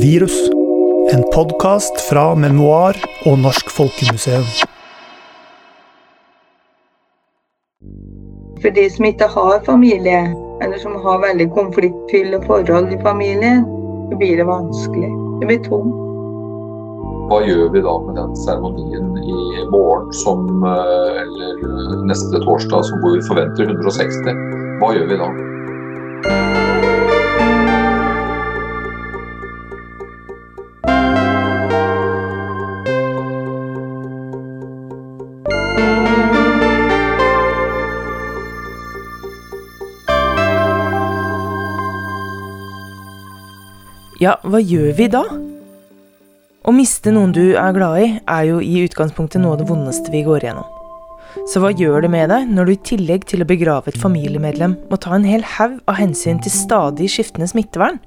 Virus. En podkast fra Memoar og Norsk Folkemuseum. For de som ikke har familie, eller som har veldig konfliktfylte forhold i familien, så blir det vanskelig. Det blir tungt. Hva gjør vi da med den seremonien i morgen som, eh, eller neste torsdag som hvor vi forventer 160? Hva gjør vi da? Ja, hva gjør vi da? Å miste noen du er glad i, er jo i utgangspunktet noe av det vondeste vi går igjennom. Så hva gjør det med deg når du i tillegg til å begrave et familiemedlem må ta en hel haug av hensyn til stadig skiftende smittevern?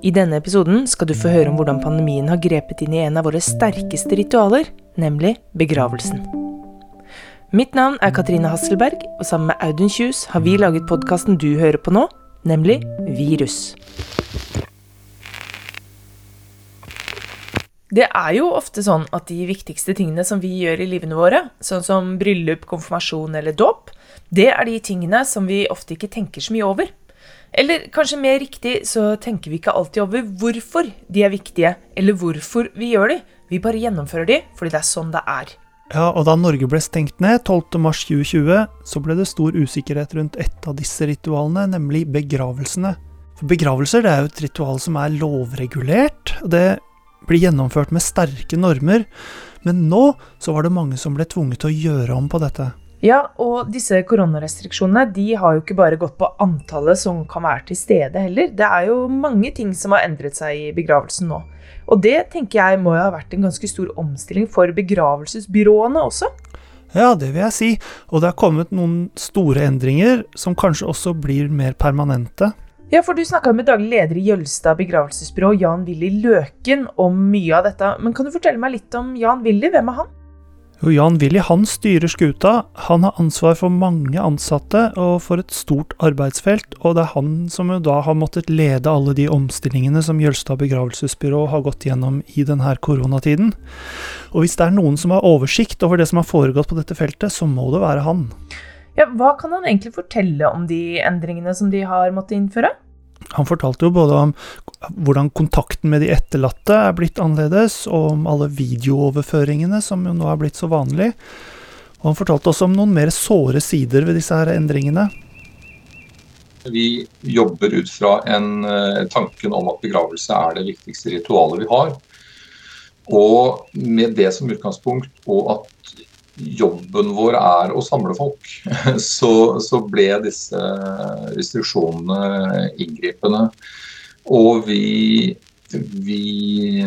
I denne episoden skal du få høre om hvordan pandemien har grepet inn i en av våre sterkeste ritualer, nemlig begravelsen. Mitt navn er Katrine Hasselberg, og sammen med Audun Kjus har vi laget podkasten du hører på nå, nemlig Virus. Det er jo ofte sånn at de viktigste tingene som vi gjør i livene våre, sånn som bryllup, konfirmasjon eller dåp, det er de tingene som vi ofte ikke tenker så mye over. Eller kanskje mer riktig så tenker vi ikke alltid over hvorfor de er viktige, eller hvorfor vi gjør de. Vi bare gjennomfører de fordi det er sånn det er. Ja, og da Norge ble stengt ned 12.3.2020, så ble det stor usikkerhet rundt et av disse ritualene, nemlig begravelsene. For begravelser det er jo et ritual som er lovregulert. og Det blir gjennomført med sterke normer, men nå så var det mange som ble tvunget til å gjøre om på dette. Ja, og disse koronarestriksjonene de har jo ikke bare gått på antallet som kan være til stede heller. Det er jo mange ting som har endret seg i begravelsen nå. Og det tenker jeg må jo ha vært en ganske stor omstilling for begravelsesbyråene også. Ja, det vil jeg si. Og det har kommet noen store endringer som kanskje også blir mer permanente. Ja, for du snakka med daglig leder i Jølstad begravelsesbyrå, Jan Willy Løken, om mye av dette. Men kan du fortelle meg litt om Jan Willy? Hvem er han? Jo, Jan Willy han styrer skuta. Han har ansvar for mange ansatte og for et stort arbeidsfelt, og det er han som da har måttet lede alle de omstillingene som Jølstad begravelsesbyrå har gått gjennom i denne koronatiden. Og hvis det er noen som har oversikt over det som har foregått på dette feltet, så må det være han. Ja, hva kan han egentlig fortelle om de endringene som de har måttet innføre? Han fortalte jo både om hvordan kontakten med de etterlatte er blitt annerledes, og om alle videooverføringene som jo nå er blitt så vanlig. Og han fortalte også om noen mer såre sider ved disse her endringene. Vi jobber ut fra en, eh, tanken om at begravelse er det viktigste ritualet vi har. Og med det som utgangspunkt, og at jobben vår er å samle folk, så, så ble disse restriksjonene inngripende. Og vi, vi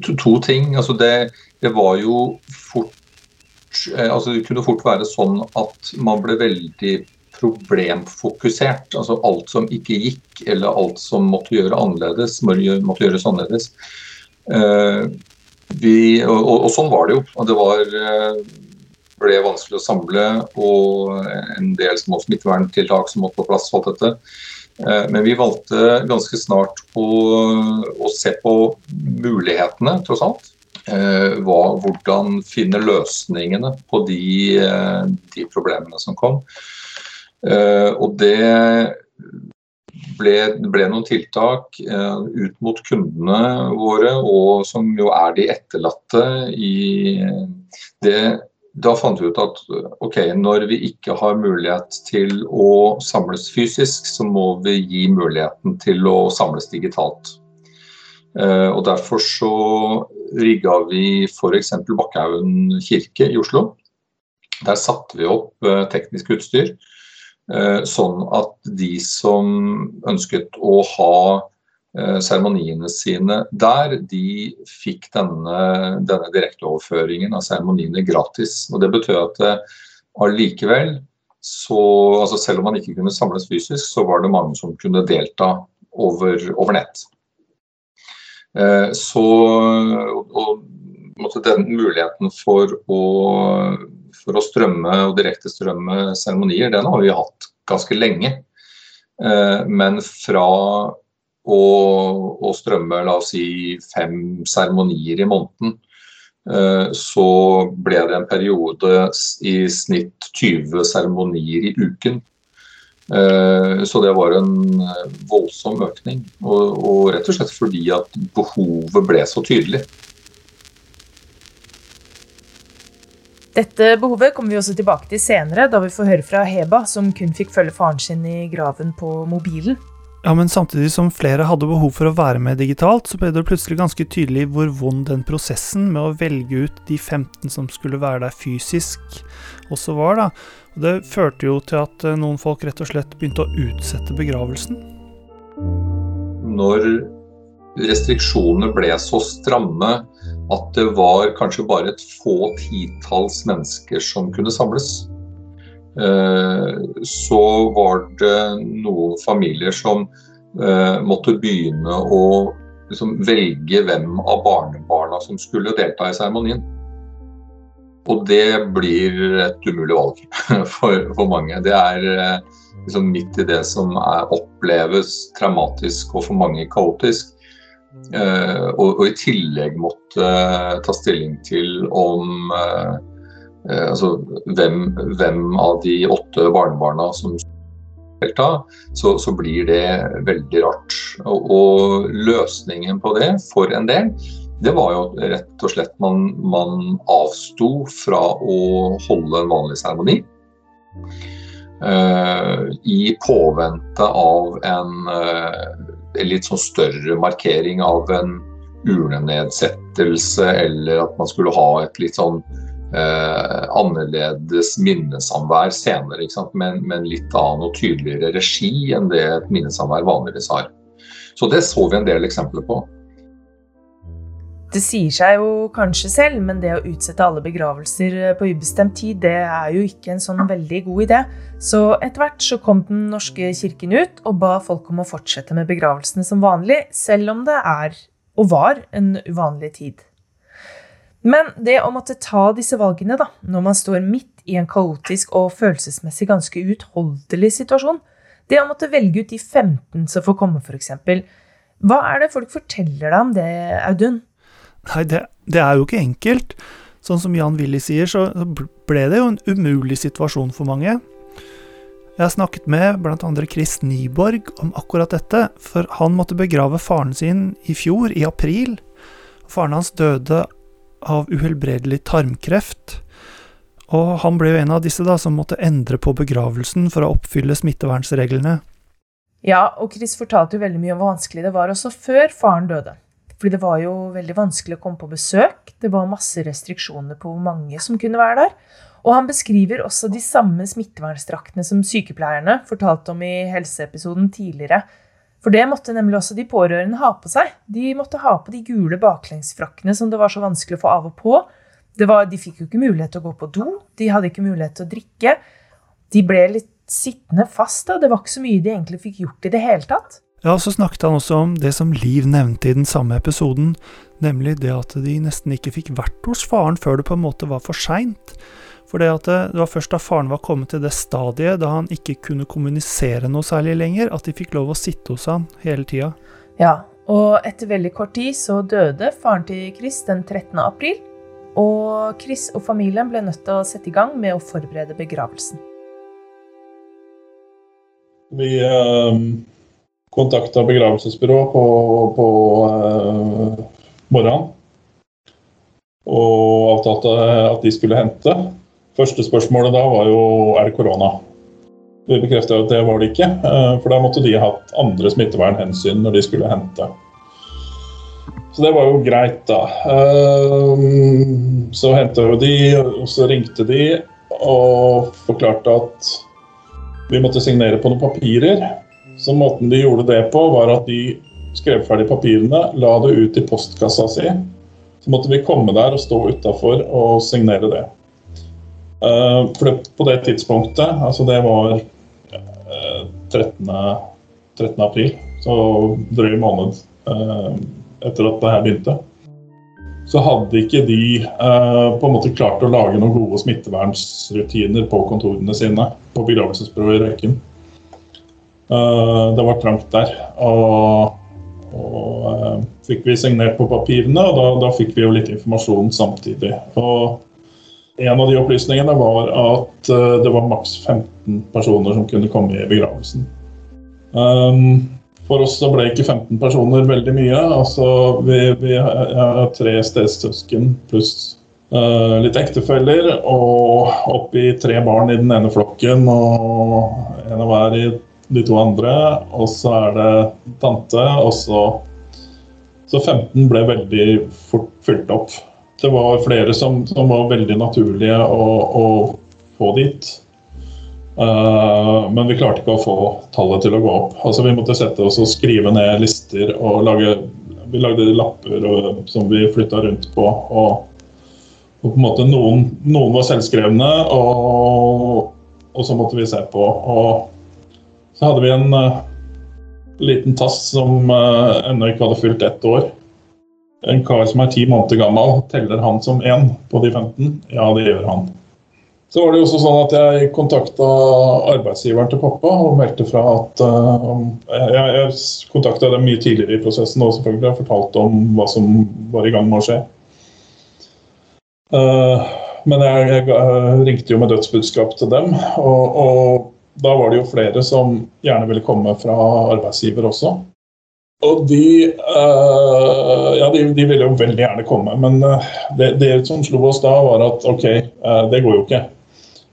to, to, ting. Altså det, det, var jo fort altså Det kunne fort være sånn at man ble veldig problemfokusert. Altså alt som ikke gikk, eller alt som måtte gjøre annerledes, måtte gjøres annerledes. Vi, og, og, sånn var det jo. Det var, eh, ble vanskelig å samle og en del små smitteverntiltak som måtte på plass. Alt dette. Eh, men vi valgte ganske snart å, å se på mulighetene, tross alt. Eh, hva, hvordan finne løsningene på de, de problemene som kom. Og det ble, ble noen tiltak eh, ut mot kundene våre, og som jo er de etterlatte i det. Da fant vi ut at ok, når vi ikke har mulighet til å samles fysisk, så må vi gi muligheten til å samles digitalt. Eh, og Derfor så rigga vi f.eks. Bakkhaugen kirke i Oslo. Der satte vi opp eh, teknisk utstyr Eh, sånn at de som ønsket å ha eh, seremoniene sine der, de fikk denne, denne direkteoverføringen av seremoniene gratis. Og Det betød at eh, allikevel, altså selv om man ikke kunne samles fysisk, så var det mange som kunne delta over, over nett. Så og, og den muligheten for å for å strømme og direktestrømme seremonier, den har vi hatt ganske lenge. Eh, men fra å, å strømme la oss si fem seremonier i måneden, eh, så ble det en periode i snitt 20 seremonier i uken. Eh, så det var en voldsom økning. Og, og rett og slett fordi at behovet ble så tydelig. Dette behovet kommer vi også tilbake til senere, da vi får høre fra Heba, som kun fikk følge faren sin i graven på mobilen. Ja, men samtidig som flere hadde behov for å være med digitalt, så ble det plutselig ganske tydelig hvor vond den prosessen med å velge ut de 15 som skulle være der fysisk, også var, da. Og det førte jo til at eh, noen folk rett og slett begynte å utsette begravelsen. Når restriksjonene ble så stramme at det var kanskje bare et få titalls mennesker som kunne samles. Eh, så var det noen familier som eh, måtte begynne å liksom velge hvem av barnebarna som skulle delta i seremonien. Og det blir et umulig valg for, for mange. Det er eh, liksom midt i det som er, oppleves traumatisk og for mange kaotisk. Uh, og, og, i tillegg måtte uh, ta stilling til om uh, altså, hvem, hvem, av de åtte barnebarna som delta, så, så blir det veldig rart. Og, og, løsningen på det for en del, det var jo rett og slett man, man avsto fra å holde en vanlig seremoni. I påvente av en en litt sånn større markering av en urnenedsettelse, eller at man skulle ha et litt sånn eh, annerledes minnesamvær senere, med, en litt annen og tydeligere regi enn det et minnesamvær vanligvis har. Så det så vi en del eksempler på. Det sier seg jo kanskje selv, men det å utsette alle begravelser eh, på ubestemt tid, det er jo ikke en sånn veldig god idé. Så etter hvert så kom Den norske kirken ut og ba folk om å fortsette med begravelsene som vanlig, selv om det er, og var, en uvanlig tid. Men det å måtte ta disse valgene da, når man står midt i en kaotisk og følelsesmessig ganske uutholdelig situasjon, det å måtte velge ut de 15 som får komme, f.eks. Hva er det folk forteller deg om det, Audun? Nei, det, det, er jo ikke enkelt. Sånn som Jan Willy sier, så ble det jo en umulig situasjon for mange. Jeg har snakket med bl.a. Chris Nyborg om akkurat dette, for han måtte begrave faren sin i fjor, i april. Faren hans døde av uhelbredelig tarmkreft. Og han ble jo en av disse da som måtte endre på begravelsen for å oppfylle smittevernsreglene. Ja, og Chris fortalte jo veldig mye om hvor vanskelig det var også før faren døde. Fordi det var jo veldig vanskelig å komme på besøk. Det var masse restriksjoner på hvor mange som kunne være der. Og han beskriver også de samme smittevernstraktene som sykepleierne fortalte om i helseepisoden tidligere. For det måtte nemlig også de pårørende ha på seg. De måtte ha på de gule baklengsfrakkene som det var så vanskelig å få av og på. Var, de fikk jo ikke mulighet til å gå på do, de hadde ikke mulighet til å drikke. De ble litt sittende fast, og det var ikke så mye de egentlig fikk gjort i det hele tatt. Ja, så snakket han også om det som Liv nevnte i den samme episoden, nemlig det at de nesten ikke fikk vært hos faren før det på en måte var for seint. For det, at det var først da faren var kommet til det stadiet da han ikke kunne kommunisere noe særlig lenger, at de fikk lov å sitte hos han hele tida. Ja, og etter veldig kort tid så døde faren til Chris den 13. april. Og Chris og familien ble nødt til å sette i gang med å forberede begravelsen. Vi um kontakta begravelsesbyrå på, på uh, morgenen. Og avtalte at de skulle hente. Første spørsmålet da var jo er det korona. Vi bekrefta at det var det ikke, uh, for da måtte de hatt andre smittevernhensyn når de skulle hente. Så det var jo greit, da. Uh, så henta jo de, og så ringte de og forklarte at vi måtte signere på noen papirer. Så måten de gjorde det på, var at de skrev ferdig papirene, la det ut i postkassa si. Så måtte vi komme der og stå utafor og signere det. Uh, for det, på det tidspunktet, altså det var uh, 13. 13. april, så drøy måned uh, etter at det her begynte, så hadde ikke de på en måte klart å lage noen gode smittevernsrutiner på kontorene sine på begravelsesbyrået i Røyken. Eh, det var trangt der. Og og uh, fikk vi signert på papirene, og da, da, fikk vi jo litt informasjon samtidig. Og en av de opplysningene var at uh, det var maks 15 personer som kunne komme i begravelsen. Um, for oss så ble ikke 15 personer veldig mye. altså Vi, vi har tre stesøsken pluss uh, litt ektefeller, og oppi tre barn i den ene flokken og en av hver i de to andre. Og så er det tante, og så Så 15 ble veldig fort fylt opp. Det var flere som, som var veldig naturlige å, å få dit. Uh, men vi klarte ikke å få tallet til å gå opp. Altså Vi måtte sette oss og skrive ned lister og lage Vi lagde lapper og, som vi flytta rundt på. Og, og, på en måte noen, noen var selvskrevne, og, og, så måtte vi se på. Og så hadde vi en uh, liten tass som uh, ennå ikke hadde fylt ett år. En kar som er ti måneder gammel, teller han som én på de 15? Ja, det gjør han. Så var det jo også sånn at jeg kontakta arbeidsgiveren til pappa og meldte fra at uh, Jeg, jeg kontakta dem mye tidligere i prosessen og selvfølgelig har fortalt om hva som var i gang med å skje. Uh, men jeg, jeg, ringte jo med dødsbudskap til dem, og, og da var det jo flere som gjerne ville komme fra arbeidsgiver også. Og de, uh, ja, de, de, ville jo veldig gjerne komme, men uh, det, det, som slo oss da, var at OK, uh, det går jo ikke.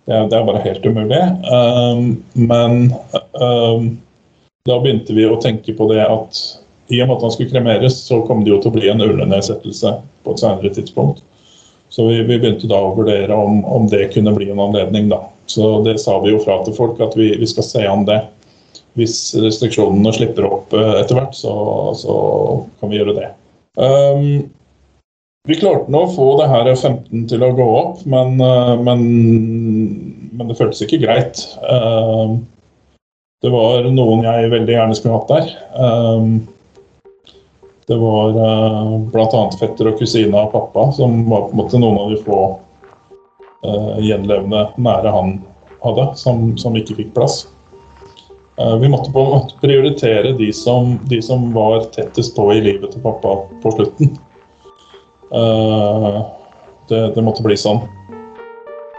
Det, det er bare helt umulig. men da begynte vi å tenke på det at i og med at han skulle kremeres, så kom det jo til å bli en urnenedsettelse på et senere tidspunkt. Så vi, vi begynte da å vurdere om, om, det kunne bli en anledning, da. Så det sa vi jo fra til folk, at vi, vi skal se an det. Hvis restriksjonene slipper opp eh, etter hvert, så, så, kan vi gjøre det. Um, vi klarte nå å få det her 15 til å gå opp, men, eh, men, men det føltes ikke greit. Um, det var noen jeg veldig gjerne skulle hatt der. Um, det var uh, bl.a. fetter og kusine av pappa, som var på en måte noen av de få gjenlevende nære han hadde, som, som ikke fikk plass. Uh, vi måtte på en måte prioritere de som, de som, var tettest på i livet til pappa på slutten. Uh, det, det, måtte bli sånn.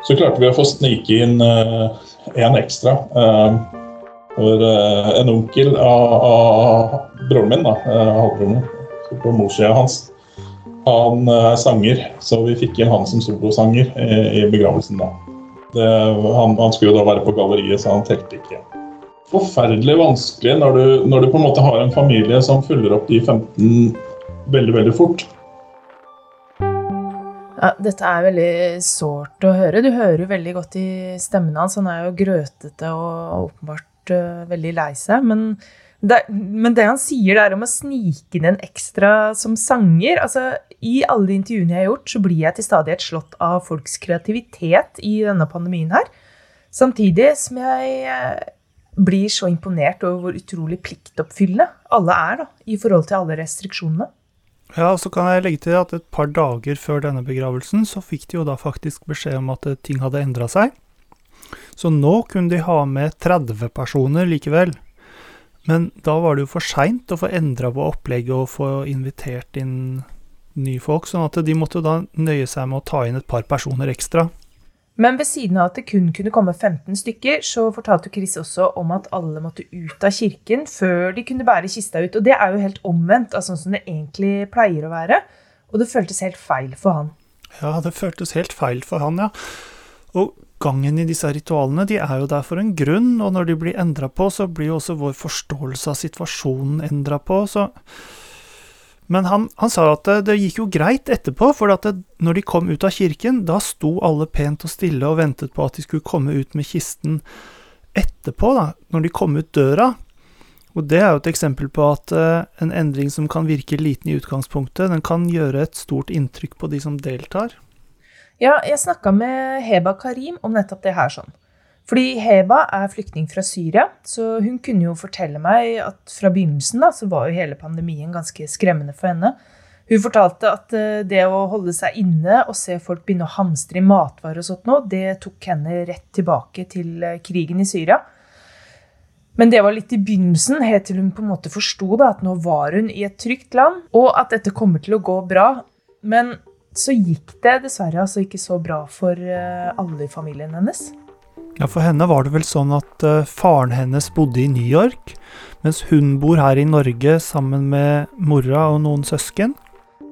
Så klarte vi å få snike inn én ekstra. for en onkel av, av broren min, da, halvbroren på morssida hans, han er sanger, så vi fikk inn han som solosanger i, i begravelsen da. Det, han, han, skulle jo da være på galleriet, så han telte ikke. Forferdelig vanskelig når du, når du på en måte har en familie som følger opp de 15 veldig, veldig fort. Ja, dette er veldig sårt å høre. Du hører jo veldig godt i stemmen hans. Han er jo grøtete og åpenbart uh, veldig lei seg. Men men det han sier der om å snike inn en ekstra som sanger altså I alle de intervjuene jeg har gjort, så blir jeg til stadighet slått av folks kreativitet i denne pandemien her. Samtidig som jeg eh, blir så imponert over hvor utrolig pliktoppfyllende alle er da, i forhold til alle restriksjonene. Ja, og så kan jeg legge til at et par dager før denne begravelsen, så fikk de jo da faktisk beskjed om at ting hadde endra seg. Så nå kunne de ha med 30 personer likevel. Men da var det jo for seint å få endra på opplegget og få invitert inn nye folk, sånn at de måtte da nøye seg med å ta inn et par personer ekstra. Men ved siden av at det kun kunne komme 15 stykker, så fortalte Chris også om at alle måtte ut av kirken før de kunne bære kista ut. Og det er jo helt omvendt av sånn som det egentlig pleier å være. Og det føltes helt feil for han. Ja, det føltes helt feil for han, ja. Og gangen i disse ritualene de er jo der for en grunn, og når de blir endra på, så blir jo også vår forståelse av situasjonen endra på. så... Men han, han, sa at det, det, gikk jo greit etterpå, for at det, når de kom ut av kirken, da sto alle pent og stille og ventet på at de skulle komme ut med kisten etterpå, da, når de kom ut døra. Og det er jo et eksempel på at uh, en endring som kan virke liten i utgangspunktet, den kan gjøre et stort inntrykk på de som deltar. Ja, jeg snakka med Heba Karim om nettopp det her sånn. Fordi Heba er flyktning fra Syria, så hun kunne jo fortelle meg at fra begynnelsen da, så var jo hele pandemien ganske skremmende for henne. Hun fortalte at eh, det å holde seg inne og se folk begynne å hamstre i matvarer og sånt nå, det tok henne rett tilbake til eh, krigen i Syria. Men det var litt i begynnelsen, helt til hun på en måte forsto at nå var hun i et trygt land, og at dette kommer til å gå bra. Men så gikk det dessverre altså ikke så bra for eh, alle i familien hennes. Ja, For henne var det vel sånn at uh, faren hennes bodde i New York, mens hun bor her i Norge sammen med mora og noen søsken?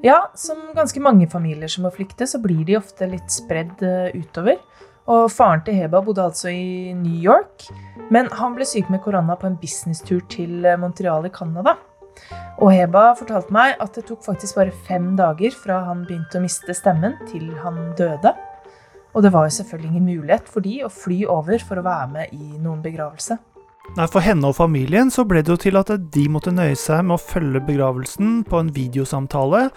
Ja, som ganske mange familier som må flykte, så blir de ofte litt spredd uh, utover. Og faren til Heba bodde altså i New York, men han ble syk med korona på en businesstur til eh, Montreal i Canada. Og Heba fortalte meg at det tok faktisk bare fem dager fra han begynte å miste stemmen, til han døde. Og det var jo selvfølgelig ingen mulighet for de å fly over for å være med i noen begravelse. Nei, For henne og familien så ble det jo til at de måtte nøye seg med å følge begravelsen på en videosamtale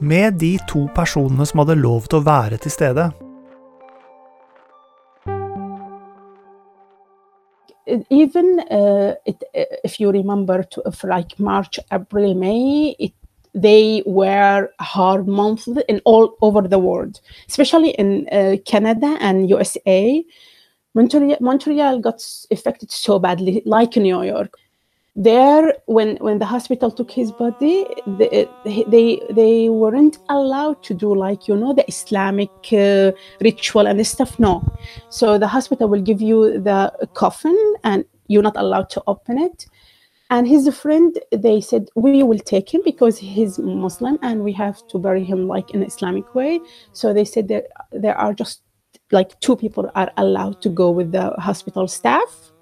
med de to personene som hadde lov til å være til stede. even uh, it, if you remember to, like march april may it they were hard months in all over the world especially in uh, canada and usa montreal, montreal got affected so badly like new york. There when when the hospital took his body they they, they weren't allowed to do like you know the islamic uh, ritual and stuff no. So the hospital will give you the coffin and you're not allowed to open it and his friend they said we will take him because he's muslim and we have to bury him like in islamic way. So they said that there are just like two people are allowed to go with the hospital staff.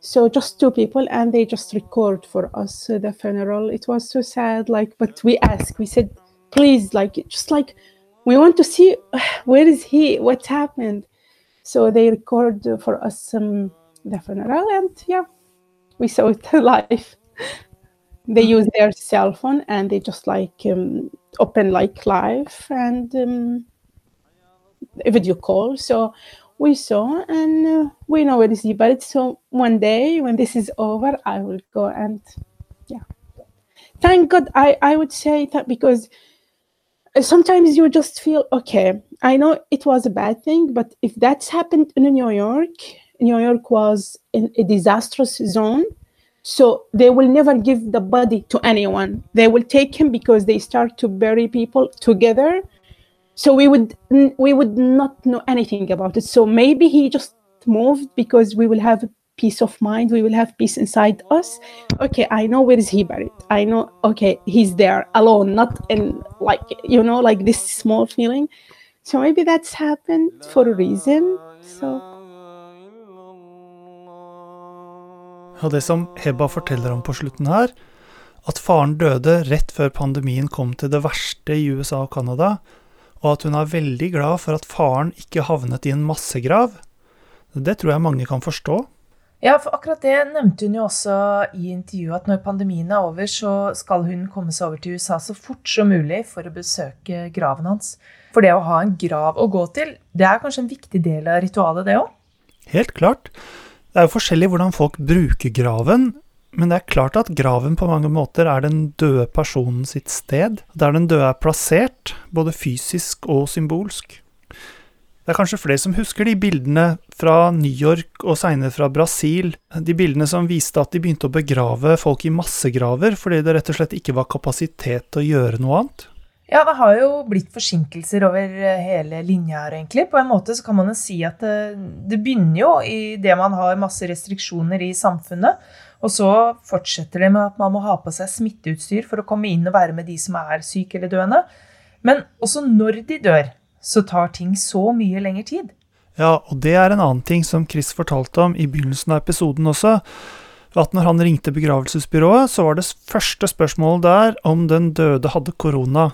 So just two people and they just record for us the funeral. It was so sad like but we asked we said please like just like we want to see where is he? What happened? So they record for us um, the funeral and yeah we saw it live. They use their cell phone and they just like um, open like live and um, video call. So we saw and uh, we know where is but so one day when this is over i will go and yeah. Thank god i i would say that because sometimes you just feel okay i know it was a bad thing but if that's happened in new york new york was in a disastrous zone. So they will never give the body to anyone. They will take him because they start to bury people together. So we would we would not know anything about it. So maybe he just moved because we will have peace of mind. We will have peace inside us. Okay i know where is he buried. I know okay he's there alone not in like you know like this small feeling. So maybe that's happened for a reason. So Og det som Heba forteller om på slutten her, at faren døde rett før pandemien kom til det verste i USA og Canada, og at hun er veldig glad for at faren ikke havnet i en massegrav, det tror jeg mange kan forstå. Ja, for akkurat det nevnte hun jo også i intervjuet, at når pandemien er over, så skal hun komme seg over til USA så fort som mulig for å besøke graven hans. For det å ha en grav å gå til, det er kanskje en viktig del av ritualet, det òg? Helt klart. Det er jo forskjellig hvordan folk bruker graven, men det er klart at graven på mange måter er den døde personen sitt sted, der den døde er plassert, både fysisk og symbolsk. Det er kanskje flere som husker de bildene fra New York og seinere fra Brasil, de bildene som viste at de begynte å begrave folk i massegraver fordi det rett og slett ikke var kapasitet til å gjøre noe annet. Ja, det har jo blitt forsinkelser over hele linja her, egentlig. På en måte så kan man jo si at det, det begynner jo i det man har masse restriksjoner i samfunnet. Og så fortsetter det med at man må ha på seg smitteutstyr for å komme inn og være med de som er syke eller døende. Men også når de dør, så tar ting så mye lengre tid. Ja, og det er en annen ting som Chris fortalte om i begynnelsen av episoden også. At når han ringte begravelsesbyrået, så var det første spørsmålet der om den døde hadde korona.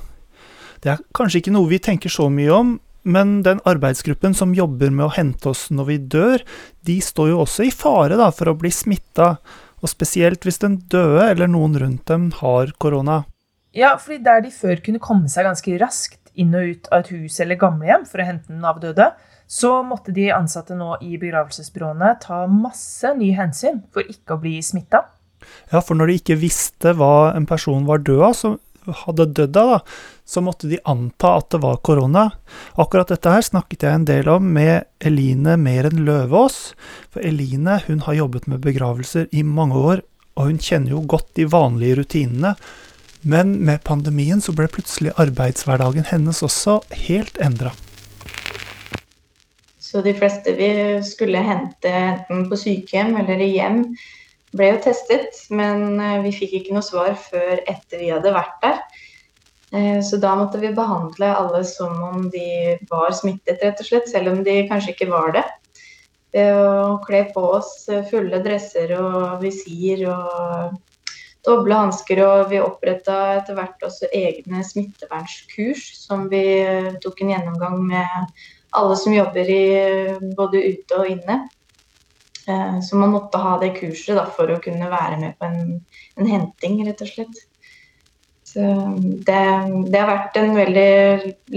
Det er kanskje ikke noe vi tenker så mye om, men den arbeidsgruppen som jobber med å hente oss når vi dør, de står jo også i fare da, for å bli smitta og spesielt hvis den døde eller noen rundt dem har korona. Ja, fordi der de før kunne komme seg ganske raskt inn og ut av et hus eller gamlehjem for å hente den avdøde, så måtte de ansatte nå i begravelsesbyråene ta masse nye hensyn for ikke å bli smitta. Ja, for når de ikke visste hva en person var død av, så hadde dødd av, da, så måtte de anta at det var korona. Akkurat dette her snakket jeg en del om med Eline Meren Løvaas. For Eline hun har jobbet med begravelser i mange år, og hun kjenner jo godt de vanlige rutinene. Men med pandemien så ble plutselig arbeidshverdagen hennes også helt endra. Så de fleste vi skulle hente enten på sykehjem eller i hjem, ble jo testet. Men eh, vi fikk ikke noe svar før etter vi hadde vært der. Eh, så da måtte vi behandle alle som om de var smittet, rett og slett, selv om de kanskje ikke var det. Ved å kle på oss fulle dresser og visir og doble hansker. Og vi oppretta etter hvert også egne smittevernskurs som vi tok en gjennomgang med alle som jobber i både ute og inne. Eh, så man måtte ha det kurset da, for å kunne være med på en, en henting, rett og slett. Så det, det, har vært en veldig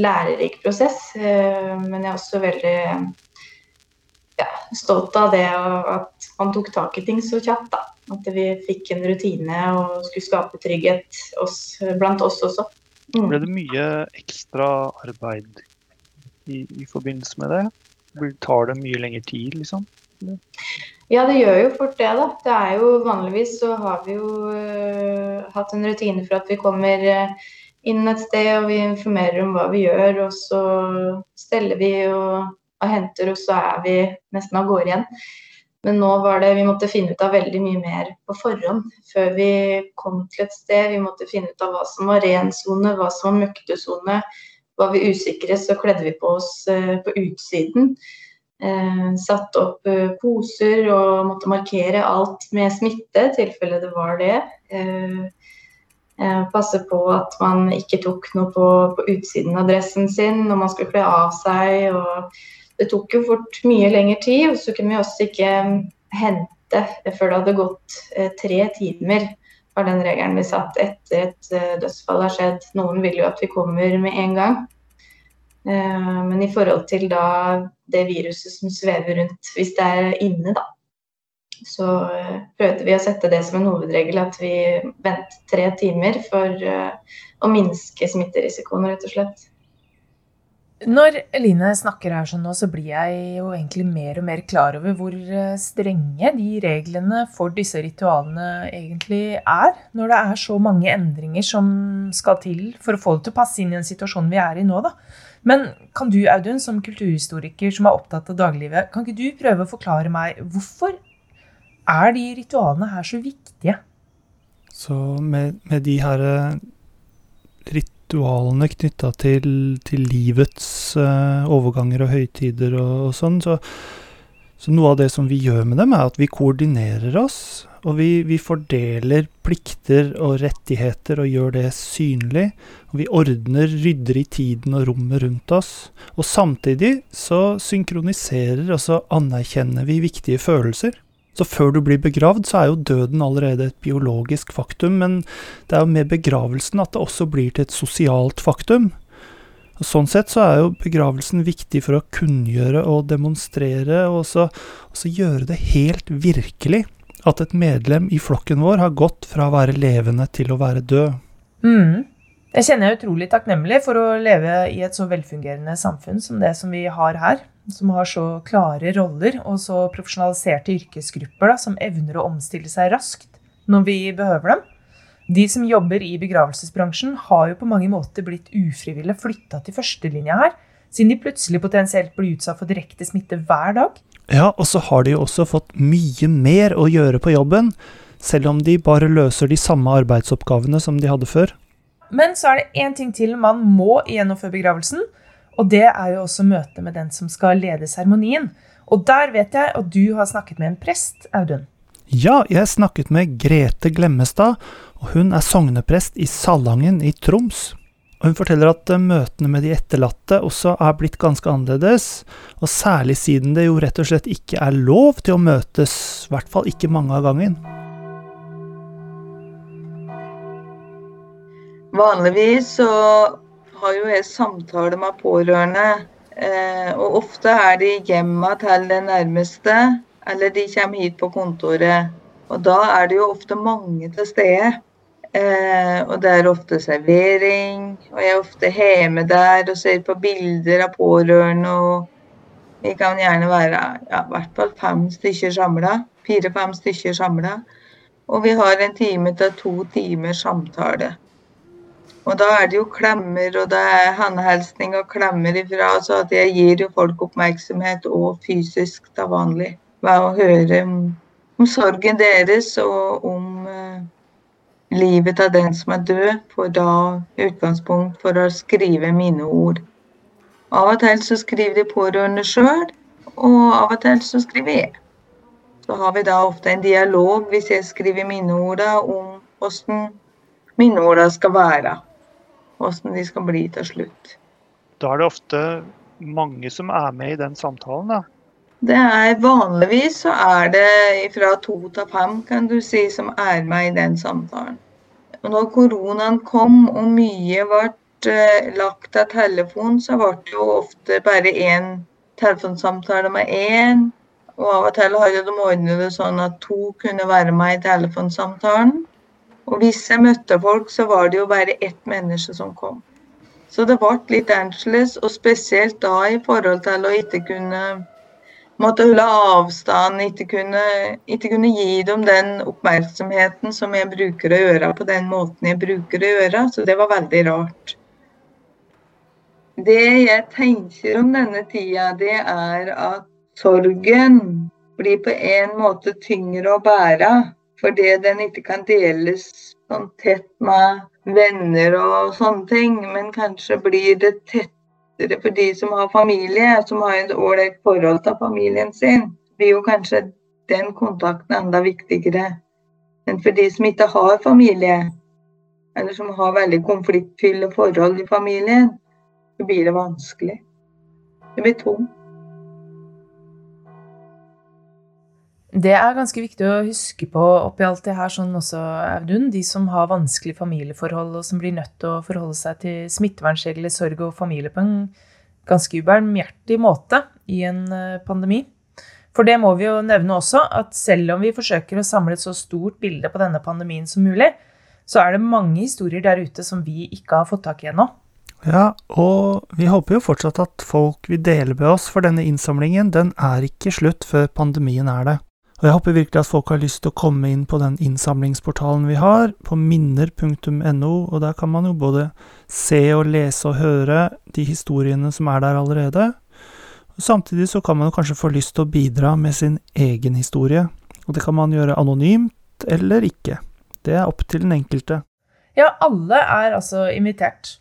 lærerik prosess, eh, men jeg er også veldig ja, stolt av det at man tok tak i ting så kjapt. da. At vi fikk en rutine og skulle skape trygghet oss, blant oss også. Mm. Ble det mye ekstra arbeid i, i forbindelse med det? Tar det mye lengre tid, liksom? Ja, det gjør jo fort det, da. Det er jo Vanligvis så har vi jo uh, hatt en rutine for at vi kommer uh, inn et sted og vi informerer om hva vi gjør, og så steller vi og, og henter, og så er vi nesten av gårde igjen. Men nå var det, vi måtte finne ut av veldig mye mer på forhånd før vi kom til et sted. Vi måtte finne ut av hva som var ren sone, hva som var møktesone. Var vi usikre, så kledde vi på oss uh, på utsiden. Eh, satt opp eh, poser og måtte markere alt med smitte, i tilfelle det var det. Eh, eh, passe på at man ikke tok noe på, på, utsiden av dressen sin når man skulle kle av seg. Og det tok jo fort mye lengre tid, og så kunne vi også ikke hente før det hadde gått eh, tre timer. var den regelen vi satt etter et eh, dødsfall har skjedd. Noen vil jo at vi kommer med en gang. Men i forhold til da det viruset som svever rundt, hvis det er inne, da, så eh, prøvde vi å sette det som en hovedregel at vi venter tre timer for eh, å minske smitterisikoen, rett og slett. Når Eline snakker her sånn nå, så blir jeg jo egentlig mer og mer klar over hvor strenge de reglene for disse ritualene egentlig er. Når det er så mange endringer som skal til for å få det til å passe inn i den situasjonen vi er i nå. da. Men kan du, Audun, som kulturhistoriker som er opptatt av daglivet, kan ikke du prøve å forklare meg hvorfor er de ritualene her så viktige? Så med, med de her eh, ritualene knytta til, til, livets uh, overganger og høytider og, og sånn, så, så noe av det som vi gjør med dem, er at vi koordinerer oss. Og vi, vi, fordeler plikter og rettigheter og gjør det synlig. Og vi ordner, rydder i tiden og rommet rundt oss. Og samtidig så synkroniserer og så anerkjenner vi viktige følelser. Så før du blir begravd, så er jo døden allerede et biologisk faktum, men det er jo med begravelsen at det også blir til et sosialt faktum. Og sånn sett så er jo begravelsen viktig for å kunngjøre og demonstrere, og også gjøre det helt virkelig at et medlem i flokken vår har gått fra å være levende til å være død. Mm. Jeg kjenner jeg utrolig takknemlig for å leve i et så velfungerende samfunn som det som vi har her. Som har så klare roller og så profesjonaliserte yrkesgrupper da, som evner å omstille seg raskt når vi behøver dem. De som jobber i begravelsesbransjen, har jo på mange måter blitt ufrivillig flytta til førstelinja her, siden de plutselig potensielt blir utsatt for direkte smitte hver dag. Ja, og så har de jo også fått mye mer å gjøre på jobben, selv om de bare løser de samme arbeidsoppgavene som de hadde før. Men så er det én ting til man må gjennomføre begravelsen, og det er jo også møtet med den som skal lede seremonien. Og der vet jeg at du har snakket med en prest, Audun. Ja, jeg snakket med Grete Glemmestad, og hun er sogneprest i Salangen i Troms. Hun forteller at eh, møtene med de etterlatte også er blitt ganske annerledes, og særlig siden det jo rett og slett ikke er lov til å møtes, i hvert fall ikke mange av gangen. Vanligvis så har jo jeg samtaler med pårørende, eh, og ofte er de hjemme til den nærmeste, eller de kommer hit på kontoret. Og da er det jo ofte mange til stede. Eh, og det er ofte servering. Og jeg er ofte hjemme der og ser på bilder av pårørende. Og vi kan gjerne være ja, i hvert fall fem stykker samla. Fire-fem stykker samla. Og vi har en time til to timer samtale. Og da er det jo klemmer, og det er håndhilsning og klemmer ifra. Så at jeg gir jo folk oppmerksomhet og fysisk til vanlig ved å høre om, om sorgen deres og om eh, livet av den som er død, får da utgangspunkt for å skrive minneord. Av og til så skriver de pårørende sjøl, og av og til så skriver jeg. Så har vi da ofte en dialog hvis jeg skriver minneorda om hvordan minneorda skal være. Hvordan de skal bli til slutt. Da er det ofte mange som er med i den samtalen, da. Det er Vanligvis så er det fra to til fem kan du si, som er med i den samtalen. Og når koronaen kom og mye ble eh, lagt av telefon, så ble det jo ofte bare én telefonsamtale med én. Og av og til hadde de ordnet det sånn at to kunne være med i telefonsamtalen. Og hvis jeg møtte folk, så var det jo bare ett menneske som kom. Så det ble litt annerledes, og spesielt da i forhold til å ikke kunne måtte holde avstand, ikke kunne, ikke kunne, gi dem den oppmerksomheten som jeg bruker å gjøre på den måten jeg bruker å gjøre. Så det var veldig rart. Det jeg tenker om denne tida, det er at sorgen blir på en måte tyngre å bære. Fordi den ikke kan deles sånn tett med venner og sånne ting. Men kanskje blir det tett lettere for de som har familie, som har et ålreit forhold til familien sin, blir jo kanskje den kontakten enda viktigere. Men for de som ikke har familie, eller som har veldig konfliktfylte forhold i familien, så blir det vanskelig. Det blir tomt. Det er ganske viktig å huske på oppi alt det her sånn også, Audun. De som har vanskelige familieforhold og som blir nødt til å forholde seg til smittevernregler, sorg og familie på en ganske ubarmhjertig måte i en eh, pandemi. For det må vi jo nevne også, at selv om vi forsøker å samle et så stort bilde på denne pandemien som mulig, så er det mange historier der ute som vi ikke har fått tak i ennå. Ja, og vi håper jo fortsatt at folk vil dele med oss, for denne innsamlingen den er ikke slutt før pandemien er det. Og jeg håper virkelig at folk har lyst til å komme inn på den innsamlingsportalen vi har, på minner.no, og der kan man jo både se og lese og høre de historiene som er der allerede. Og samtidig så kan man jo kanskje få lyst til å bidra med sin egen historie, og det kan man gjøre anonymt eller ikke. Det er opp til den enkelte. Ja, alle er altså invitert.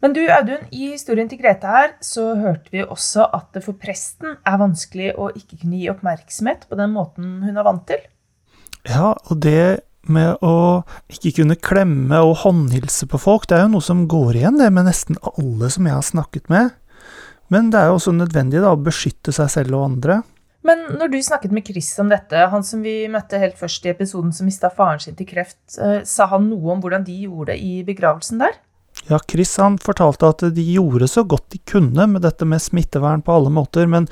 Men du Audun, i historien til Grete her så hørte vi også at det for presten er vanskelig å ikke kunne gi oppmerksomhet på den måten hun er vant til. Ja, og det med å ikke kunne klemme og håndhilse på folk, det er jo noe som går igjen, det med nesten alle som jeg har snakket med. Men det er jo også nødvendig da, å beskytte seg selv og andre. Men når du snakket med Chris om dette, han som vi møtte helt først i episoden som mista faren sin til kreft, eh, sa han noe om hvordan de gjorde det i begravelsen der? Ja, Chris han fortalte at de gjorde så godt de kunne med dette med smittevern på alle måter, men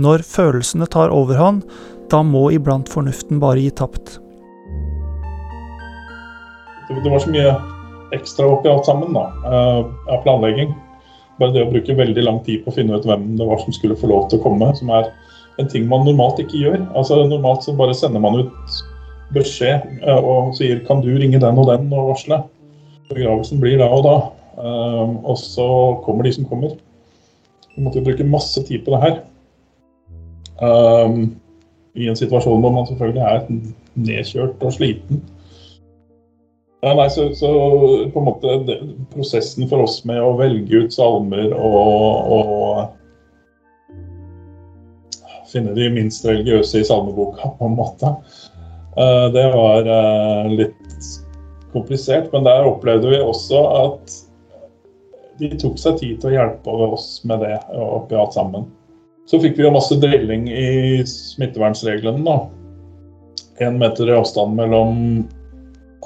når følelsene tar overhånd, da må iblant fornuften bare gi tapt. Det var så mye ekstra oppi alt sammen da, eh, av planlegging. Bare det å bruke veldig lang tid på å finne ut hvem det var som skulle få lov til å komme, som er en ting man normalt ikke gjør. Altså Normalt så bare sender man ut beskjed eh, og sier 'kan du ringe den og den og varsle'? Begravelsen blir da og da. Um, og så kommer de som kommer. Vi måtte bruke masse tid på det her. Um, I en situasjon hvor man selvfølgelig er nedkjørt og sliten. Ja, nei, så, så, på en måte det, prosessen for oss med å velge ut salmer og, og finne de minst religiøse i salmeboka, på en måte, uh, det var uh, litt komplisert. Men der opplevde vi også at de tok seg tid til å hjelpe oss med det oppi alt sammen. Så fikk vi jo masse drilling i smittevernreglene. da. Én meter i avstand mellom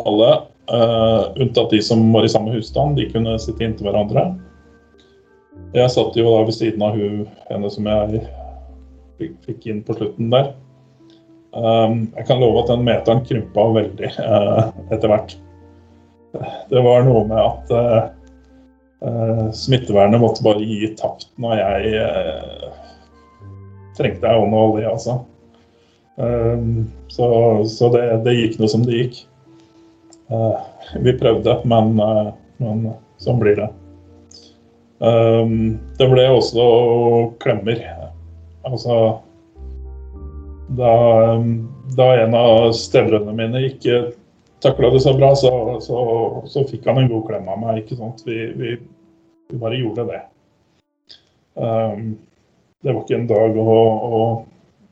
alle, uh, unntatt de som var i samme husstand. De kunne sitte inntil hverandre. Jeg satt jo da ved siden av hun, henne som jeg fikk inn på slutten der. Um, jeg kan love at den meteren krympa veldig uh, etter hvert. Det var noe med at uh, smittevernet måtte bare gi tapt når jeg uh, trengte ei ånd og olje, altså. Um, så, så det, det, gikk noe som det gikk. Uh, vi prøvde, men, men sånn blir det. Um, det ble også klemmer. Altså da, da en av stebrødrene mine ikke takla det så bra, så, så, så, fikk han en god klem av meg. ikke sant? Vi, vi, vi bare gjorde det. Um, det var ikke en dag å, å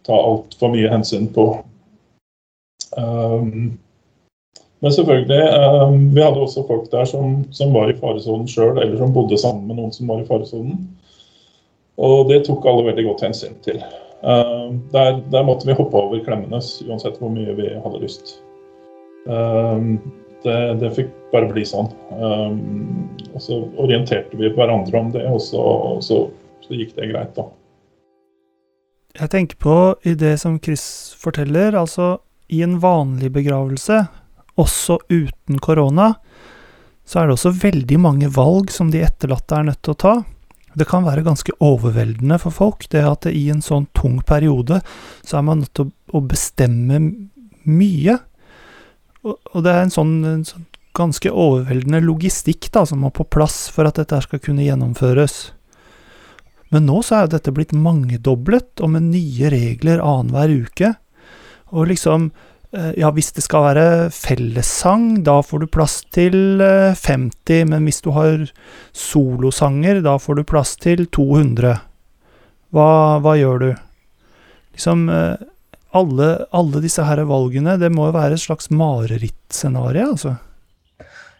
ta altfor mye hensyn på. Um, men selvfølgelig, um, vi hadde også folk der som, som var i faresonen sjøl, eller som bodde sammen med noen som var i faresonen. Og det tok alle veldig godt hensyn til. Um, der, der, måtte vi hoppe over klemmene, uansett hvor mye vi hadde lyst. Ehm, det, det, fikk bare bli sånn. Ehm, og så orienterte vi hverandre om det, og så, så, så gikk det greit, da. Jeg tenker på i det som Chris forteller, altså i en vanlig begravelse, også uten korona, så er det også veldig mange valg som de etterlatte er nødt til å ta. Det kan være ganske overveldende for folk, det at det i en sånn tung periode så er man nødt til å bestemme mye. Og, det er en sånn, en sånn, ganske overveldende logistikk da, som må på plass for at dette skal kunne gjennomføres. Men nå så er jo dette blitt mangedoblet, og med nye regler annenhver uke. Og liksom eh, Ja, hvis det skal være fellessang, da får du plass til 50, eh, men hvis du har solosanger, da får du plass til 200. Hva, hva gjør du? Liksom eh, alle, alle, disse her valgene, det må jo være et slags marerittscenario, altså.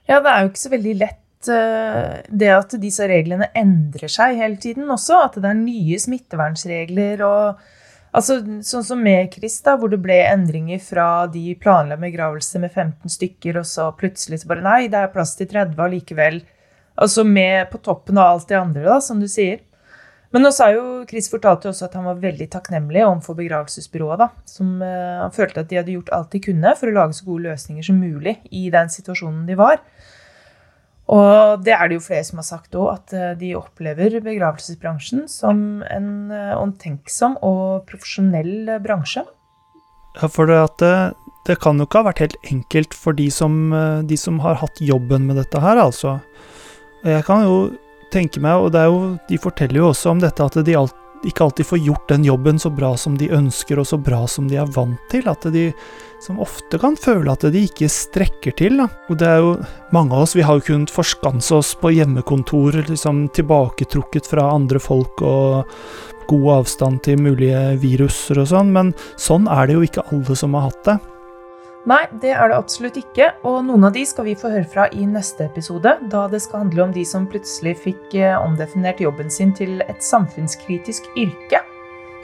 Ja, det er jo ikke så veldig lett uh, det at disse reglene endrer seg hele tiden også. At det er nye smittevernsregler og Altså, sånn som med Chris, da, hvor det ble endringer fra de planla begravelse med 15 stykker, og så plutselig så bare Nei, det er plass til 30 allikevel. Altså med på toppen av alt det andre, da, som du sier. Men nå sa jo Chris fortalte også at han var veldig takknemlig overfor begravelsesbyrået. da, som uh, Han følte at de hadde gjort alt de kunne for å lage så gode løsninger som mulig i den situasjonen de var. Og det er det jo flere som har sagt òg, at uh, de opplever begravelsesbransjen som en uh, omtenksom og profesjonell bransje. Ja, for det, at det, kan jo ikke ha vært helt enkelt for de som, de som har hatt jobben med dette her, altså. Jeg kan jo tenker meg, og jo, de forteller jo også om dette at de alt, ikke alltid får gjort den jobben så bra som de ønsker, og så bra som de er vant til. At de som ofte kan føle at de ikke strekker til. Da. Og det er jo mange av oss, vi har jo kunnet forskanse oss på hjemmekontor, liksom tilbaketrukket fra andre folk og god avstand til mulige viruser og sånn, men sånn er det jo ikke alle som har hatt det. Nei, det er det absolutt ikke, og noen av de skal vi få høre fra i neste episode, da det skal handle om de som plutselig fikk eh, omdefinert jobben sin til et samfunnskritisk yrke.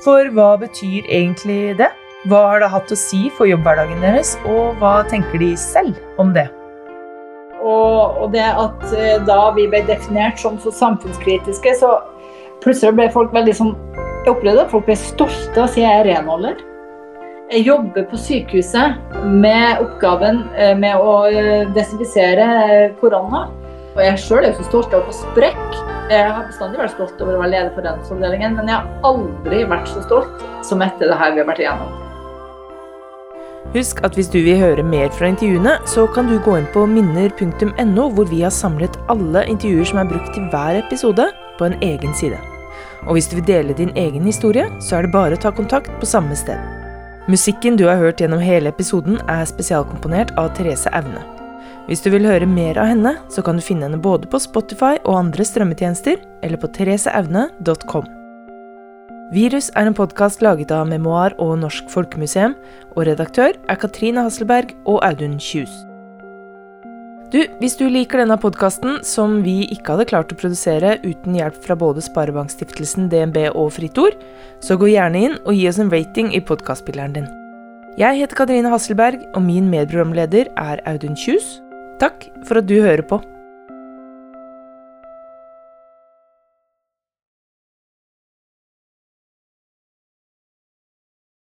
For hva betyr egentlig det? Hva har det hatt å si for jobbhverdagen deres, og hva tenker de selv om det? Og, og det at eh, da vi ble definert som så samfunnskritiske, så plutselig ble folk veldig sånn Jeg opplevde at folk ble stolte av å si jeg er renholder. Jeg jobber på sykehuset med oppgaven eh, med å eh, desinfisere eh, korona. Og jeg sjøl er jo så stolt av å få sprekk. Jeg har bestandig vært stolt over å være leder for renholdsavdelingen, men jeg har aldri vært så stolt som etter det her vi har vært igjennom. Husk at hvis du vil høre mer fra intervjuene, så kan du gå inn på minner.no, hvor vi har samlet alle intervjuer som er brukt til hver episode, på en egen side. Og hvis du vil dele din egen historie, så er det bare å ta kontakt på samme sted. Musikken du har hørt gjennom hele episoden, er spesialkomponert av Therese Aune. Hvis du vil høre mer av henne, så kan du finne henne både på Spotify og andre strømmetjenester, eller på thereseaune.com. Virus er en podkast laget av Memoar og Norsk Folkemuseum, og redaktør er Katrine Hasselberg og Audun Kjus. Du, hvis du liker denne podkasten, som vi ikke hadde klart å produsere uten hjelp fra både Sparebankstiftelsen, DNB og Fritt Ord, så gå gjerne inn og gi oss en rating i podkastspilleren din. Jeg heter Katrine Hasselberg, og min medprogramleder er Audun Kjus. Takk for at du hører på.